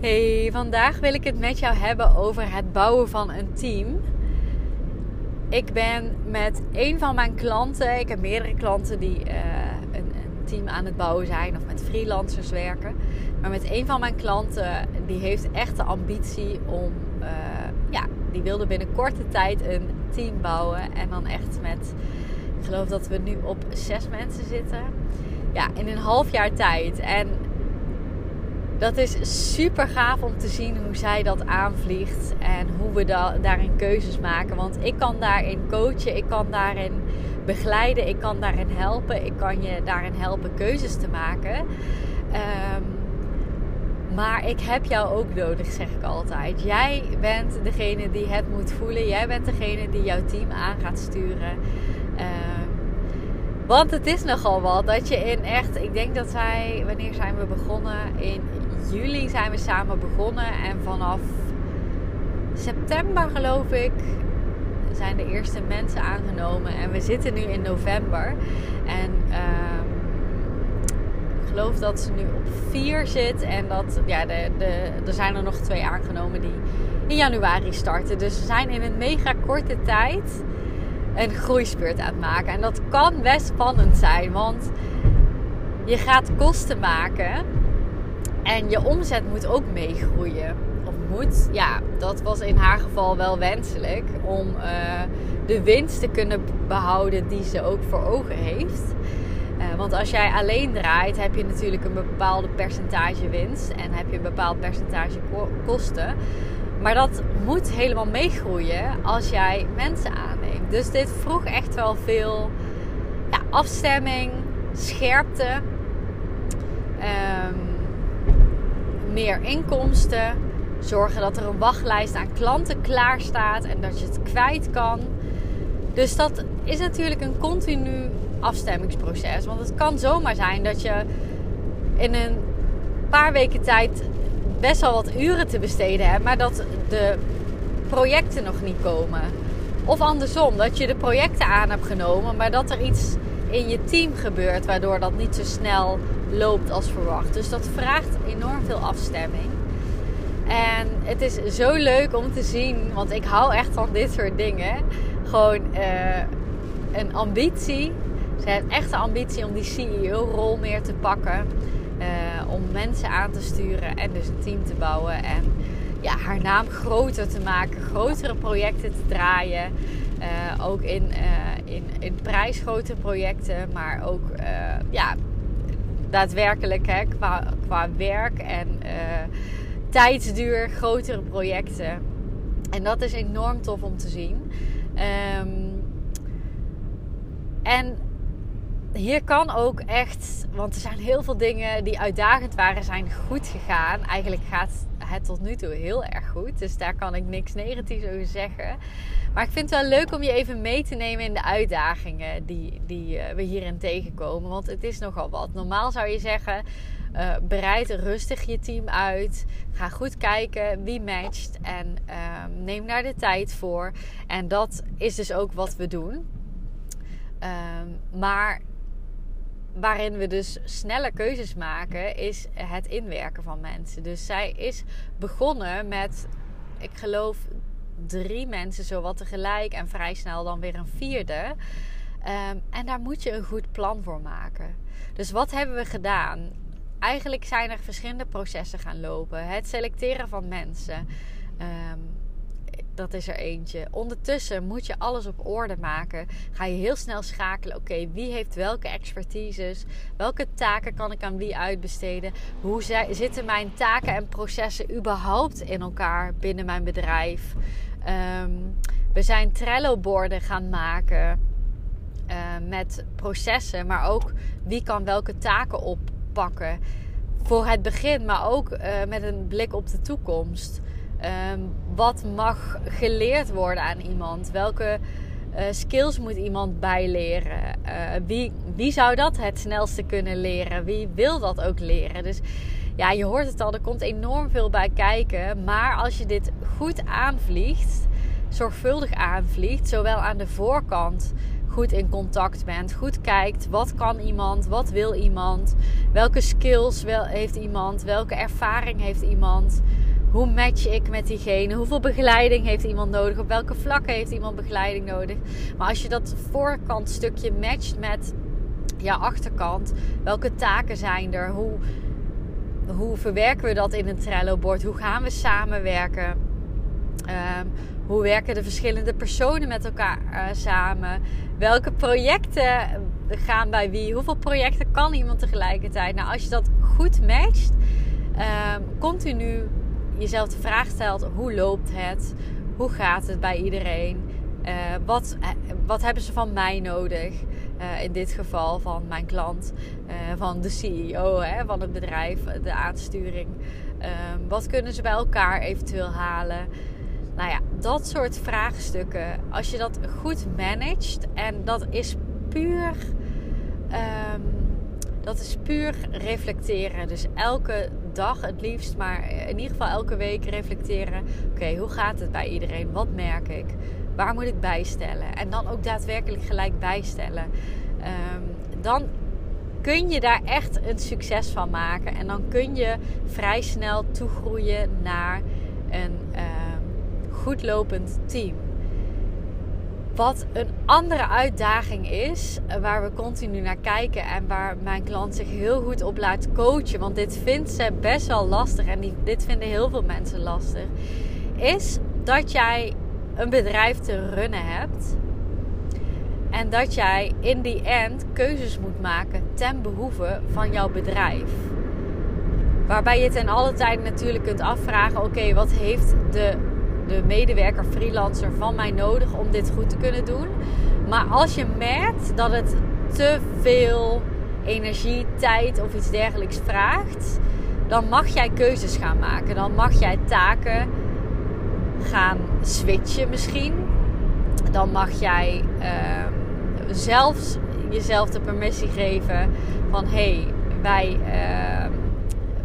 Hey, vandaag wil ik het met jou hebben over het bouwen van een team. Ik ben met een van mijn klanten, ik heb meerdere klanten die uh, een, een, team aan het bouwen zijn of met freelancers werken. Maar met een van mijn klanten, die heeft echt de ambitie om, uh, ja, die wilde binnen korte tijd een team bouwen. En dan echt met, ik geloof dat we nu op zes mensen zitten. Ja, in een half jaar tijd. En dat is super gaaf om te zien hoe zij dat aanvliegt en hoe we da daarin keuzes maken. Want ik kan daarin coachen, ik kan daarin begeleiden, ik kan daarin helpen, ik kan je daarin helpen keuzes te maken. Um, maar ik heb jou ook nodig, zeg ik altijd. Jij bent degene die het moet voelen. Jij bent degene die jouw team aan gaat sturen. Um, want het is nogal wat dat je in echt, ik denk dat wij, wanneer zijn we begonnen? In juli zijn we samen begonnen en vanaf september geloof ik zijn de eerste mensen aangenomen. En we zitten nu in november. En uh, ik geloof dat ze nu op vier zit en dat ja, de, de, er zijn er nog twee aangenomen die in januari starten. Dus we zijn in een mega korte tijd een groeispurt aan het maken. En dat kan best spannend zijn, want je gaat kosten maken en je omzet moet ook meegroeien. Of moet, ja, dat was in haar geval wel wenselijk. Om uh, de winst te kunnen behouden die ze ook voor ogen heeft. Uh, want als jij alleen draait, heb je natuurlijk een bepaalde percentage winst. En heb je een bepaald percentage kosten. Maar dat moet helemaal meegroeien als jij mensen aanneemt. Dus dit vroeg echt wel veel ja, afstemming, scherpte. Um, meer inkomsten. Zorgen dat er een wachtlijst aan klanten klaar staat en dat je het kwijt kan. Dus dat is natuurlijk een continu afstemmingsproces. Want het kan zomaar zijn dat je in een paar weken tijd best wel wat uren te besteden hebt, maar dat de projecten nog niet komen. Of andersom, dat je de projecten aan hebt genomen, maar dat er iets in je team gebeurt waardoor dat niet zo snel loopt als verwacht. Dus dat vraagt enorm veel afstemming. En het is zo leuk om te zien, want ik hou echt van dit soort dingen. Gewoon uh, een ambitie. Ze heeft echt de ambitie om die CEO-rol meer te pakken. Uh, om mensen aan te sturen en dus een team te bouwen. En ja, haar naam groter te maken, grotere projecten te draaien. Uh, ook in, in, in prijsgrote projecten, maar ook ja, daadwerkelijk hè, qua, qua werk en uh, tijdsduur, grotere projecten. En dat is enorm tof om te zien. Um, en hier kan ook echt, want er zijn heel veel dingen die uitdagend waren, zijn goed gegaan. Eigenlijk gaat het tot nu toe heel erg goed. Dus daar kan ik niks negatiefs over zeggen. Maar ik vind het wel leuk om je even mee te nemen in de uitdagingen die, die uh, we hierin tegenkomen. Want het is nogal wat. Normaal zou je zeggen. Uh, bereid rustig je team uit. Ga goed kijken wie matcht. En uh, neem daar de tijd voor. En dat is dus ook wat we doen. Ehm, maar waarin we dus snelle keuzes maken, is het inwerken van mensen. Dus zij is begonnen met, ik geloof, drie mensen zowat tegelijk en vrij snel dan weer een vierde. Um, en daar moet je een goed plan voor maken. Dus wat hebben we gedaan? Eigenlijk zijn er verschillende processen gaan lopen. Het selecteren van mensen. Um, dat is er eentje. Ondertussen moet je alles op orde maken. Ga je heel snel schakelen. Oké, wie heeft welke expertises? Welke taken kan ik aan wie uitbesteden? Hoe zitten mijn taken en processen überhaupt in elkaar binnen mijn bedrijf? Um, we zijn Trello-borden gaan maken uh, met processen, maar ook wie kan welke taken oppakken voor het begin, maar ook uh, met een blik op de toekomst. Ehm, wat mag geleerd worden aan iemand? Welke uh, skills moet iemand bijleren? Uh, wie, wie zou dat het snelste kunnen leren? Wie wil dat ook leren? Dus ja, je hoort het al, er komt enorm veel bij kijken. Maar als je dit goed aanvliegt, zorgvuldig aanvliegt, zowel aan de voorkant goed in contact bent, goed kijkt wat kan iemand, wat wil iemand, welke skills heeft iemand, welke ervaring heeft iemand, hoe match ik met diegene, hoeveel begeleiding heeft iemand nodig, op welke vlakken heeft iemand begeleiding nodig. Maar als je dat voorkant stukje matcht met ja, achterkant, welke taken zijn er, hoe, hoe verwerken we dat in een Trello-bord, hoe gaan we samenwerken. Um, hoe werken de verschillende personen met elkaar uh, samen? Welke projecten gaan bij wie? Hoeveel projecten kan iemand tegelijkertijd? Nou, als je dat goed matcht, uh, continu jezelf de vraag stelt: hoe loopt het? Hoe gaat het bij iedereen? Uh, wat, eh, wat hebben ze van mij nodig? Uh, in dit geval van mijn klant, van de CEO hè, van het bedrijf, de aansturing. Ehm, wat kunnen ze bij elkaar eventueel halen? Nou ja, dat soort vraagstukken. Als je dat goed managt en dat is puur. Um, dat is puur reflecteren. Dus elke dag het liefst, maar in ieder geval elke week reflecteren. Oké, hoe gaat het bij iedereen? Wat merk ik? Waar moet ik bijstellen? En dan ook daadwerkelijk gelijk bijstellen. Um, dan kun je daar echt een succes van maken. En dan kun je vrij snel toegroeien naar een. Uh, goed lopend team. Wat een andere uitdaging is, eh, waar we continu naar kijken en waar mijn klant zich heel goed op laat coachen, want dit vindt ze best wel lastig en dit vinden heel veel mensen lastig, is dat jij een bedrijf te runnen hebt en dat jij in die end keuzes moet maken ten behoeve van jouw bedrijf. Waarbij je ten alle tijde natuurlijk kunt afvragen: oké, wat heeft de de medewerker, freelancer van mij nodig om dit goed te kunnen doen. Maar als je merkt dat het te veel energie, tijd of iets dergelijks vraagt, dan mag jij keuzes gaan maken. Dan mag jij taken gaan switchen misschien. Dan mag jij uh, zelfs jezelf de permissie geven van hey, wij, uh,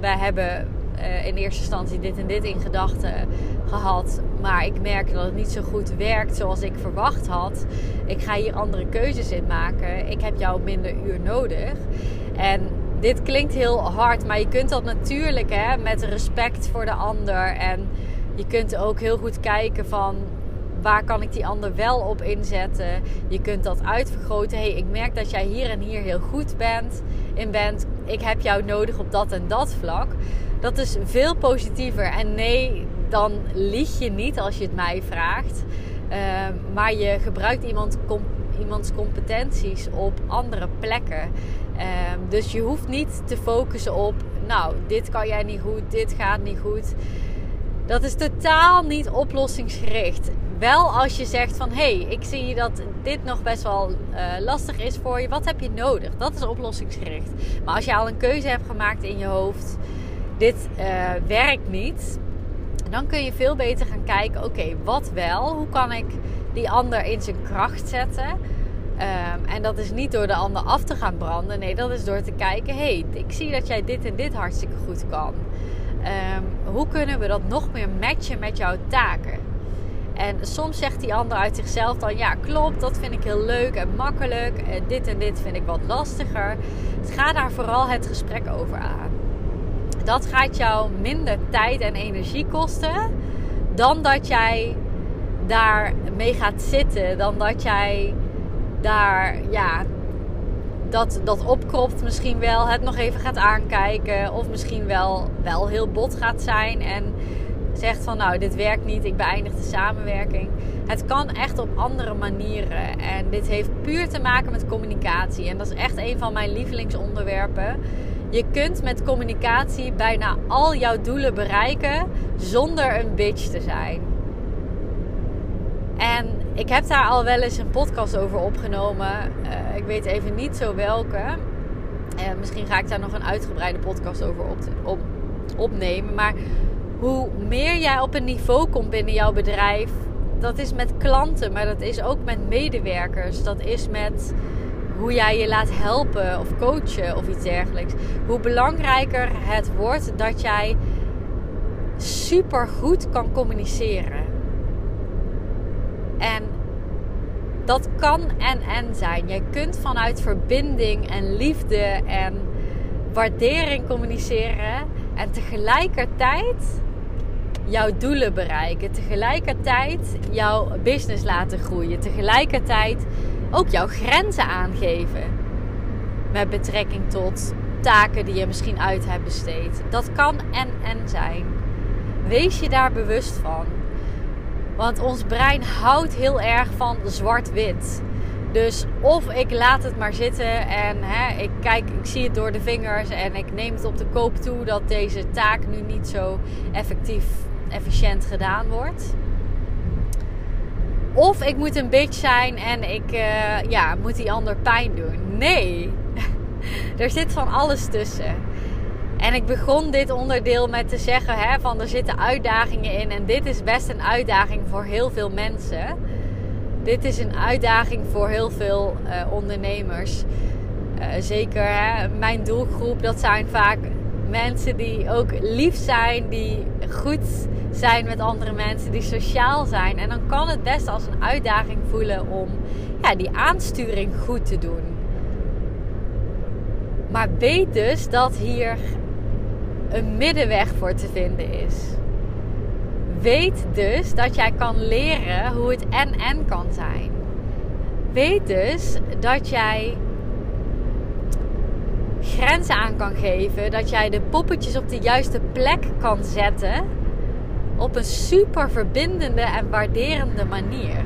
wij hebben uh, in eerste instantie dit en dit in gedachten gehad. Maar ik merk dat het niet zo goed werkt zoals ik verwacht had. Ik ga hier andere keuzes in maken. Ik heb jou minder uur nodig. En dit klinkt heel hard, maar je kunt dat natuurlijk hè, met respect voor de ander. En je kunt ook heel goed kijken van waar kan ik die ander wel op inzetten. Je kunt dat uitvergroten. hey, ik merk dat jij hier en hier heel goed bent, in bent. Ik heb jou nodig op dat en dat vlak. Dat is veel positiever. En nee, dan lieg je niet als je het mij vraagt. Ehm, maar je gebruikt iemand, iemands competenties op andere plekken. Ehm, dus je hoeft niet te focussen op, nou, dit kan jij niet goed, dit gaat niet goed. Dat is totaal niet oplossingsgericht. Wel als je zegt van hé, hey, ik zie dat dit nog best wel uh, lastig is voor je. Wat heb je nodig? Dat is oplossingsgericht. Maar als je al een keuze hebt gemaakt in je hoofd, dit uh, werkt niet dan kun je veel beter gaan kijken: oké, wat wel? Hoe kan ik die ander in zijn kracht zetten? Um, en dat is niet door de ander af te gaan branden. Nee, dat is door te kijken: hé, hey, ik zie dat jij dit en dit hartstikke goed kan. Um, hoe kunnen we dat nog meer matchen met jouw taken? En soms zegt die ander uit zichzelf dan: ja, klopt, dat vind ik heel leuk en makkelijk. En dit en dit vind ik wat lastiger. Dus ga daar vooral het gesprek over aan dat gaat jou minder tijd en energie kosten dan dat jij daar mee gaat zitten. Dan dat jij daar, ja, dat, dat opkropt misschien wel, het nog even gaat aankijken. Of misschien wel, wel heel bot gaat zijn en zegt van nou, dit werkt niet, ik beëindig de samenwerking. Het kan echt op andere manieren. En dit heeft puur te maken met communicatie. En dat is echt een van mijn lievelingsonderwerpen. Je kunt met communicatie bijna al jouw doelen bereiken zonder een bitch te zijn. En ik heb daar al wel eens een podcast over opgenomen. Uh, ik weet even niet zo welke. Uh, misschien ga ik daar nog een uitgebreide podcast over op, opnemen. Maar hoe meer jij op een niveau komt binnen jouw bedrijf, dat is met klanten, maar dat is ook met medewerkers. Dat is met hoe jij je laat helpen of coachen of iets dergelijks. Hoe belangrijker het wordt dat jij super goed kan communiceren. En dat kan en en zijn. Jij kunt vanuit verbinding en liefde en waardering communiceren en tegelijkertijd jouw doelen bereiken. Tegelijkertijd jouw business laten groeien. Tegelijkertijd ook jouw grenzen aangeven. Met betrekking tot taken die je misschien uit hebt besteed. Dat kan en en zijn. Wees je daar bewust van. Want ons brein houdt heel erg van zwart-wit. Dus of ik laat het maar zitten en hè, ik kijk, ik zie het door de vingers en ik neem het op de koop toe dat deze taak nu niet zo effectief, efficiënt gedaan wordt. Of ik moet een bitch zijn en ik uh, ja, moet die ander pijn doen. Nee, er zit van alles tussen. En ik begon dit onderdeel met te zeggen hè, van er zitten uitdagingen in. En dit is best een uitdaging voor heel veel mensen. Dit is een uitdaging voor heel veel uh, ondernemers. Uh, zeker hè, mijn doelgroep, dat zijn vaak mensen die ook lief zijn, die goed zijn met andere mensen, die sociaal zijn. En dan kan het best als een uitdaging voelen om ja, die aansturing goed te doen. Maar weet dus dat hier een middenweg voor te vinden is. Weet dus dat jij kan leren hoe het en-en kan zijn. Weet dus dat jij grenzen aan kan geven. Dat jij de poppetjes op de juiste plek kan zetten. Op een super verbindende en waarderende manier.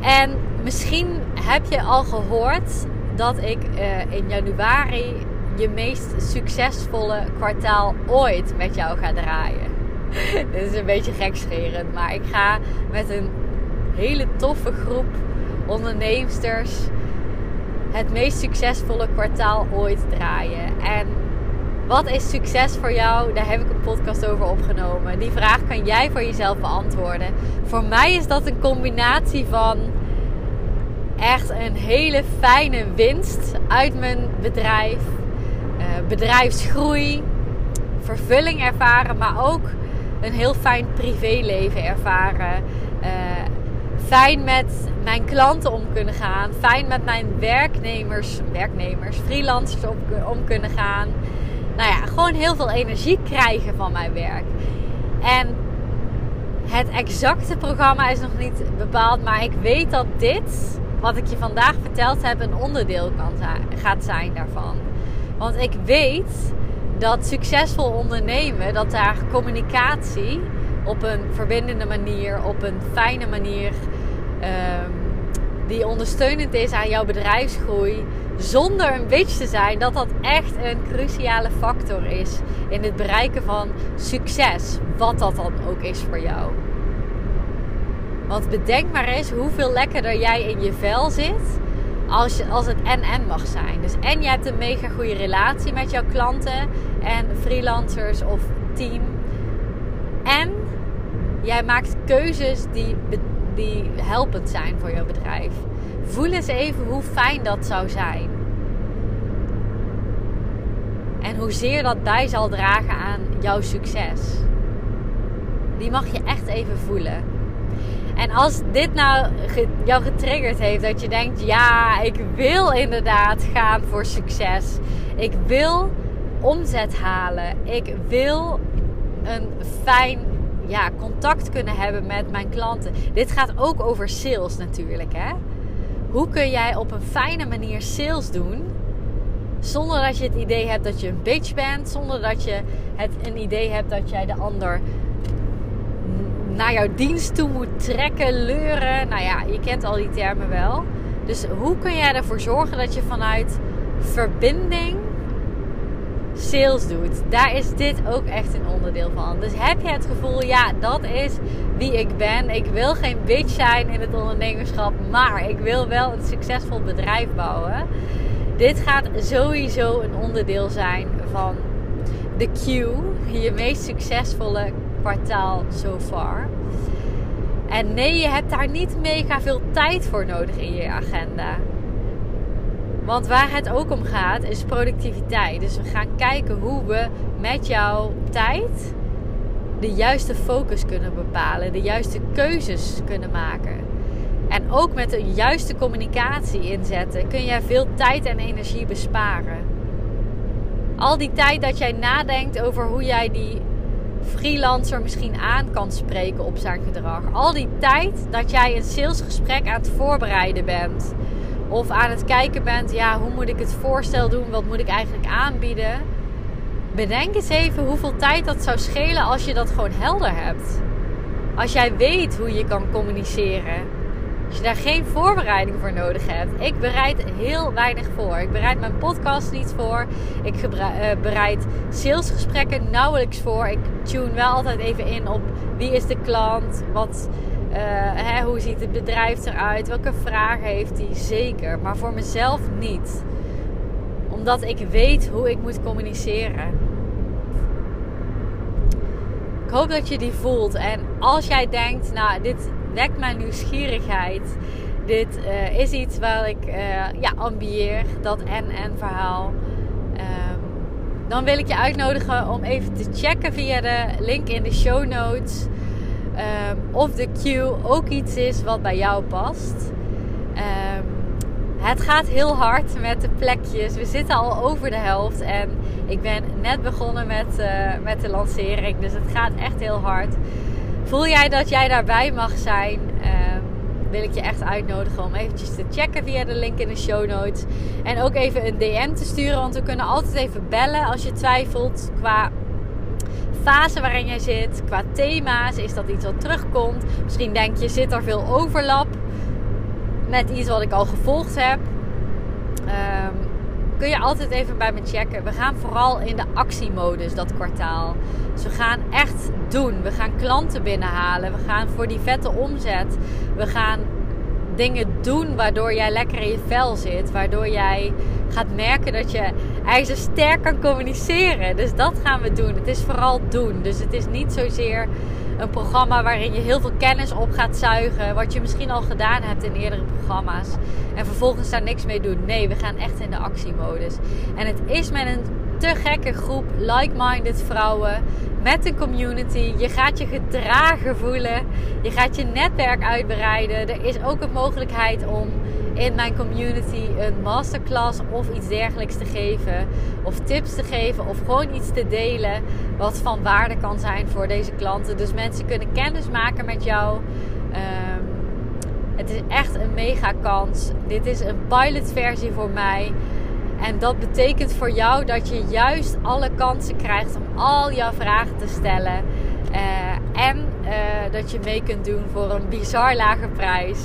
En misschien heb je al gehoord dat ik uh, in januari je meest succesvolle kwartaal ooit met jou ga draaien. Dit is een beetje gekscherend, maar ik ga met een hele toffe groep onderneemsters het meest succesvolle kwartaal ooit draaien. En wat is succes voor jou? Daar heb ik een podcast over opgenomen. Die vraag kan jij voor jezelf beantwoorden. Voor mij is dat een combinatie van echt een hele fijne winst uit mijn bedrijf. Uh, bedrijfsgroei, vervulling ervaren, maar ook een heel fijn privéleven ervaren. Fijn met mijn klanten om kunnen gaan. Fijn met mijn werknemers, werknemers, freelancers om, om kunnen gaan. Nou ja, gewoon heel veel energie krijgen van mijn werk. En het exacte programma is nog niet bepaald, maar ik weet dat dit wat ik je vandaag verteld heb een onderdeel kan gaat zijn daarvan. Want ik weet dat succesvol ondernemen, dat daar communicatie op een verbindende manier, op een fijne manier, um, die ondersteunend is aan jouw bedrijfsgroei, zonder een bitch te zijn, dat dat echt een cruciale factor is in het bereiken van succes, wat dat dan ook is voor jou. Want bedenk maar eens hoeveel lekkerder jij in je vel zit als, je, als het en-en mag zijn. Dus en je hebt een mega goede relatie met jouw klanten en freelancers of team. En jij maakt keuzes die, die helpend zijn voor jouw bedrijf. Voel eens even hoe fijn dat zou zijn. En hoezeer dat bij zal dragen aan jouw succes. Die mag je echt even voelen. En als dit nou jou getriggerd heeft, dat je denkt: ja, ik wil inderdaad gaan voor succes. Ik wil omzet halen. Ik wil een fijn ja, contact kunnen hebben met mijn klanten. Dit gaat ook over sales natuurlijk. Hè? Hoe kun jij op een fijne manier sales doen? Zonder dat je het idee hebt dat je een bitch bent. Zonder dat je het een idee hebt dat jij de ander naar jouw dienst toe moet trekken, leuren. Nou ja, je kent al die termen wel. Dus hoe kun jij ervoor zorgen dat je vanuit verbinding sales doet? Daar is dit ook echt een onderdeel van. Dus heb je het gevoel, ja, dat is wie ik ben. Ik wil geen bitch zijn in het ondernemerschap, maar ik wil wel een succesvol bedrijf bouwen. Dit gaat sowieso een onderdeel zijn van de Q, je meest succesvolle kwartaal so far. En nee, je hebt daar niet mega veel tijd voor nodig in je agenda. Want waar het ook om gaat is productiviteit. Dus we gaan kijken hoe we met jouw tijd de juiste focus kunnen bepalen, de juiste keuzes kunnen maken. En ook met de juiste communicatie inzetten kun je veel tijd en energie besparen. Al die tijd dat jij nadenkt over hoe jij die freelancer misschien aan kan spreken op zijn gedrag. Al die tijd dat jij een salesgesprek aan het voorbereiden bent. Of aan het kijken bent, ja, hoe moet ik het voorstel doen? Wat moet ik eigenlijk aanbieden? Bedenk eens even hoeveel tijd dat zou schelen als je dat gewoon helder hebt. Als jij weet hoe je kan communiceren. Als je daar geen voorbereiding voor nodig hebt. Ik bereid heel weinig voor. Ik bereid mijn podcast niet voor. Ik eh, bereid salesgesprekken nauwelijks voor. Ik tune wel altijd even in op wie is de klant. Wat, hè, hoe ziet het bedrijf eruit? Welke vragen heeft hij? Zeker. Maar voor mezelf niet. Omdat ik weet hoe ik moet communiceren. Ik hoop dat je die voelt. En als jij denkt, nou, dit wekt mijn nieuwsgierigheid. Dit uh, is iets waar ik uh, ja, ambieer, dat en-en verhaal. Um, dan wil ik je uitnodigen om even te checken via de link in de show notes. Um, of de queue ook iets is wat bij jou past. Um, het gaat heel hard met de plekjes. We zitten al over de helft. En ik ben net begonnen met, uh, met de lancering. Dus het gaat echt heel hard. Voel jij dat jij daarbij mag zijn? Uh, wil ik je echt uitnodigen om eventjes te checken via de link in de show notes. En ook even een DM te sturen. Want we kunnen altijd even bellen als je twijfelt qua fase waarin jij zit. Qua thema's. Is dat iets wat terugkomt? Misschien denk je, zit er veel overlap met iets wat ik al gevolgd heb. Um, kun je altijd even bij me checken. We gaan vooral in de actiemodus dat kwartaal. Dus we gaan echt doen. We gaan klanten binnenhalen. We gaan voor die vette omzet. We gaan dingen doen waardoor jij lekker in je vel zit. Waardoor jij gaat merken dat je eigenlijk zo sterk kan communiceren. Dus dat gaan we doen. Het is vooral doen. Dus het is niet zozeer een programma waarin je heel veel kennis op gaat zuigen. Wat je misschien al gedaan hebt in eerdere programma's. En vervolgens daar niks mee doen. Nee, we gaan echt in de actiemodus. En het is met een te gekke groep like-minded vrouwen. Met een community. Je gaat je gedragen voelen. Je gaat je netwerk uitbreiden. Er is ook een mogelijkheid om in mijn community een masterclass of iets dergelijks te geven. Of tips te geven of gewoon iets te delen wat van waarde kan zijn voor deze klanten. Dus mensen kunnen kennis maken met jou. Um, het is echt een mega kans. Dit is een pilotversie voor mij. En dat betekent voor jou dat je juist alle kansen krijgt om al jouw vragen te stellen. Uh, en uh, dat je mee kunt doen voor een bizar lage prijs.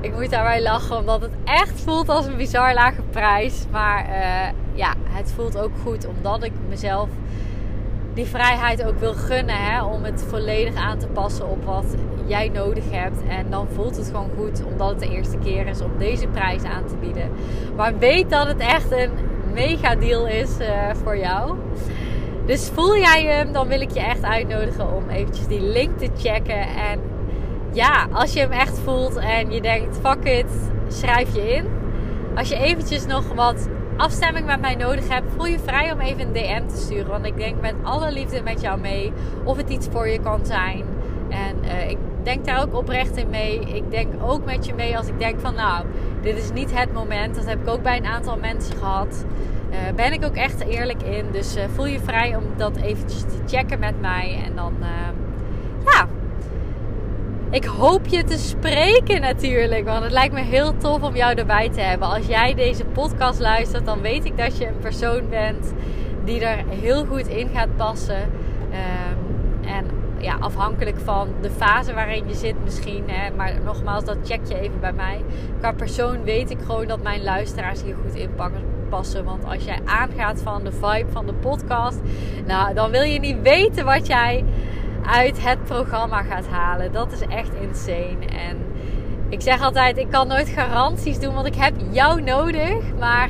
Ik moet daarbij lachen, omdat het echt voelt als een bizar lage prijs. Maar uh, ja, het voelt ook goed, omdat ik mezelf die vrijheid ook wil gunnen. Hè, om het volledig aan te passen op wat jij nodig hebt. En dan voelt het gewoon goed, omdat het de eerste keer is om deze prijs aan te bieden. Maar weet dat het echt een mega deal is uh, voor jou. Dus voel jij hem, dan wil ik je echt uitnodigen om eventjes die link te checken. En ja, als je hem echt voelt en je denkt, fuck it, schrijf je in. Als je eventjes nog wat afstemming met mij nodig hebt, voel je vrij om even een DM te sturen. Want ik denk met alle liefde met jou mee of het iets voor je kan zijn. En uh, ik denk daar ook oprecht in mee. Ik denk ook met je mee als ik denk van nou, dit is niet het moment. Dat heb ik ook bij een aantal mensen gehad. Uh, ben ik ook echt eerlijk in. Dus uh, voel je vrij om dat eventjes te checken met mij. En dan, ja, ik hoop je te spreken natuurlijk. Want het lijkt me heel tof om jou erbij te hebben. Als jij deze podcast luistert, dan weet ik dat je een persoon bent die er heel goed in gaat passen. Um, en ja, afhankelijk van de fase waarin je zit misschien. Hè, maar nogmaals, dat check je even bij mij. Qua persoon weet ik gewoon dat mijn luisteraars hier goed in passen. Want als jij aangaat van de vibe van de podcast, nou, dan wil je niet weten wat jij uit het programma gaat halen. Dat is echt insane. En ik zeg altijd, ik kan nooit garanties doen, want ik heb jou nodig. Maar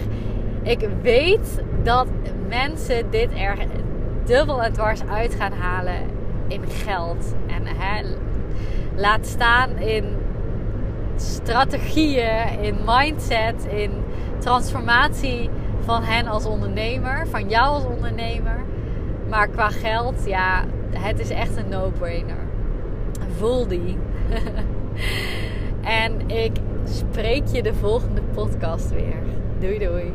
ik weet dat mensen dit er dubbel en dwars uit gaan halen in geld. En hè, laat staan in strategieën, in mindset, in transformatie van hen als ondernemer, van jou als ondernemer. Maar qua geld, ja, het is echt een no-brainer. Voel die. en ik spreek je de volgende podcast weer. Doei doei.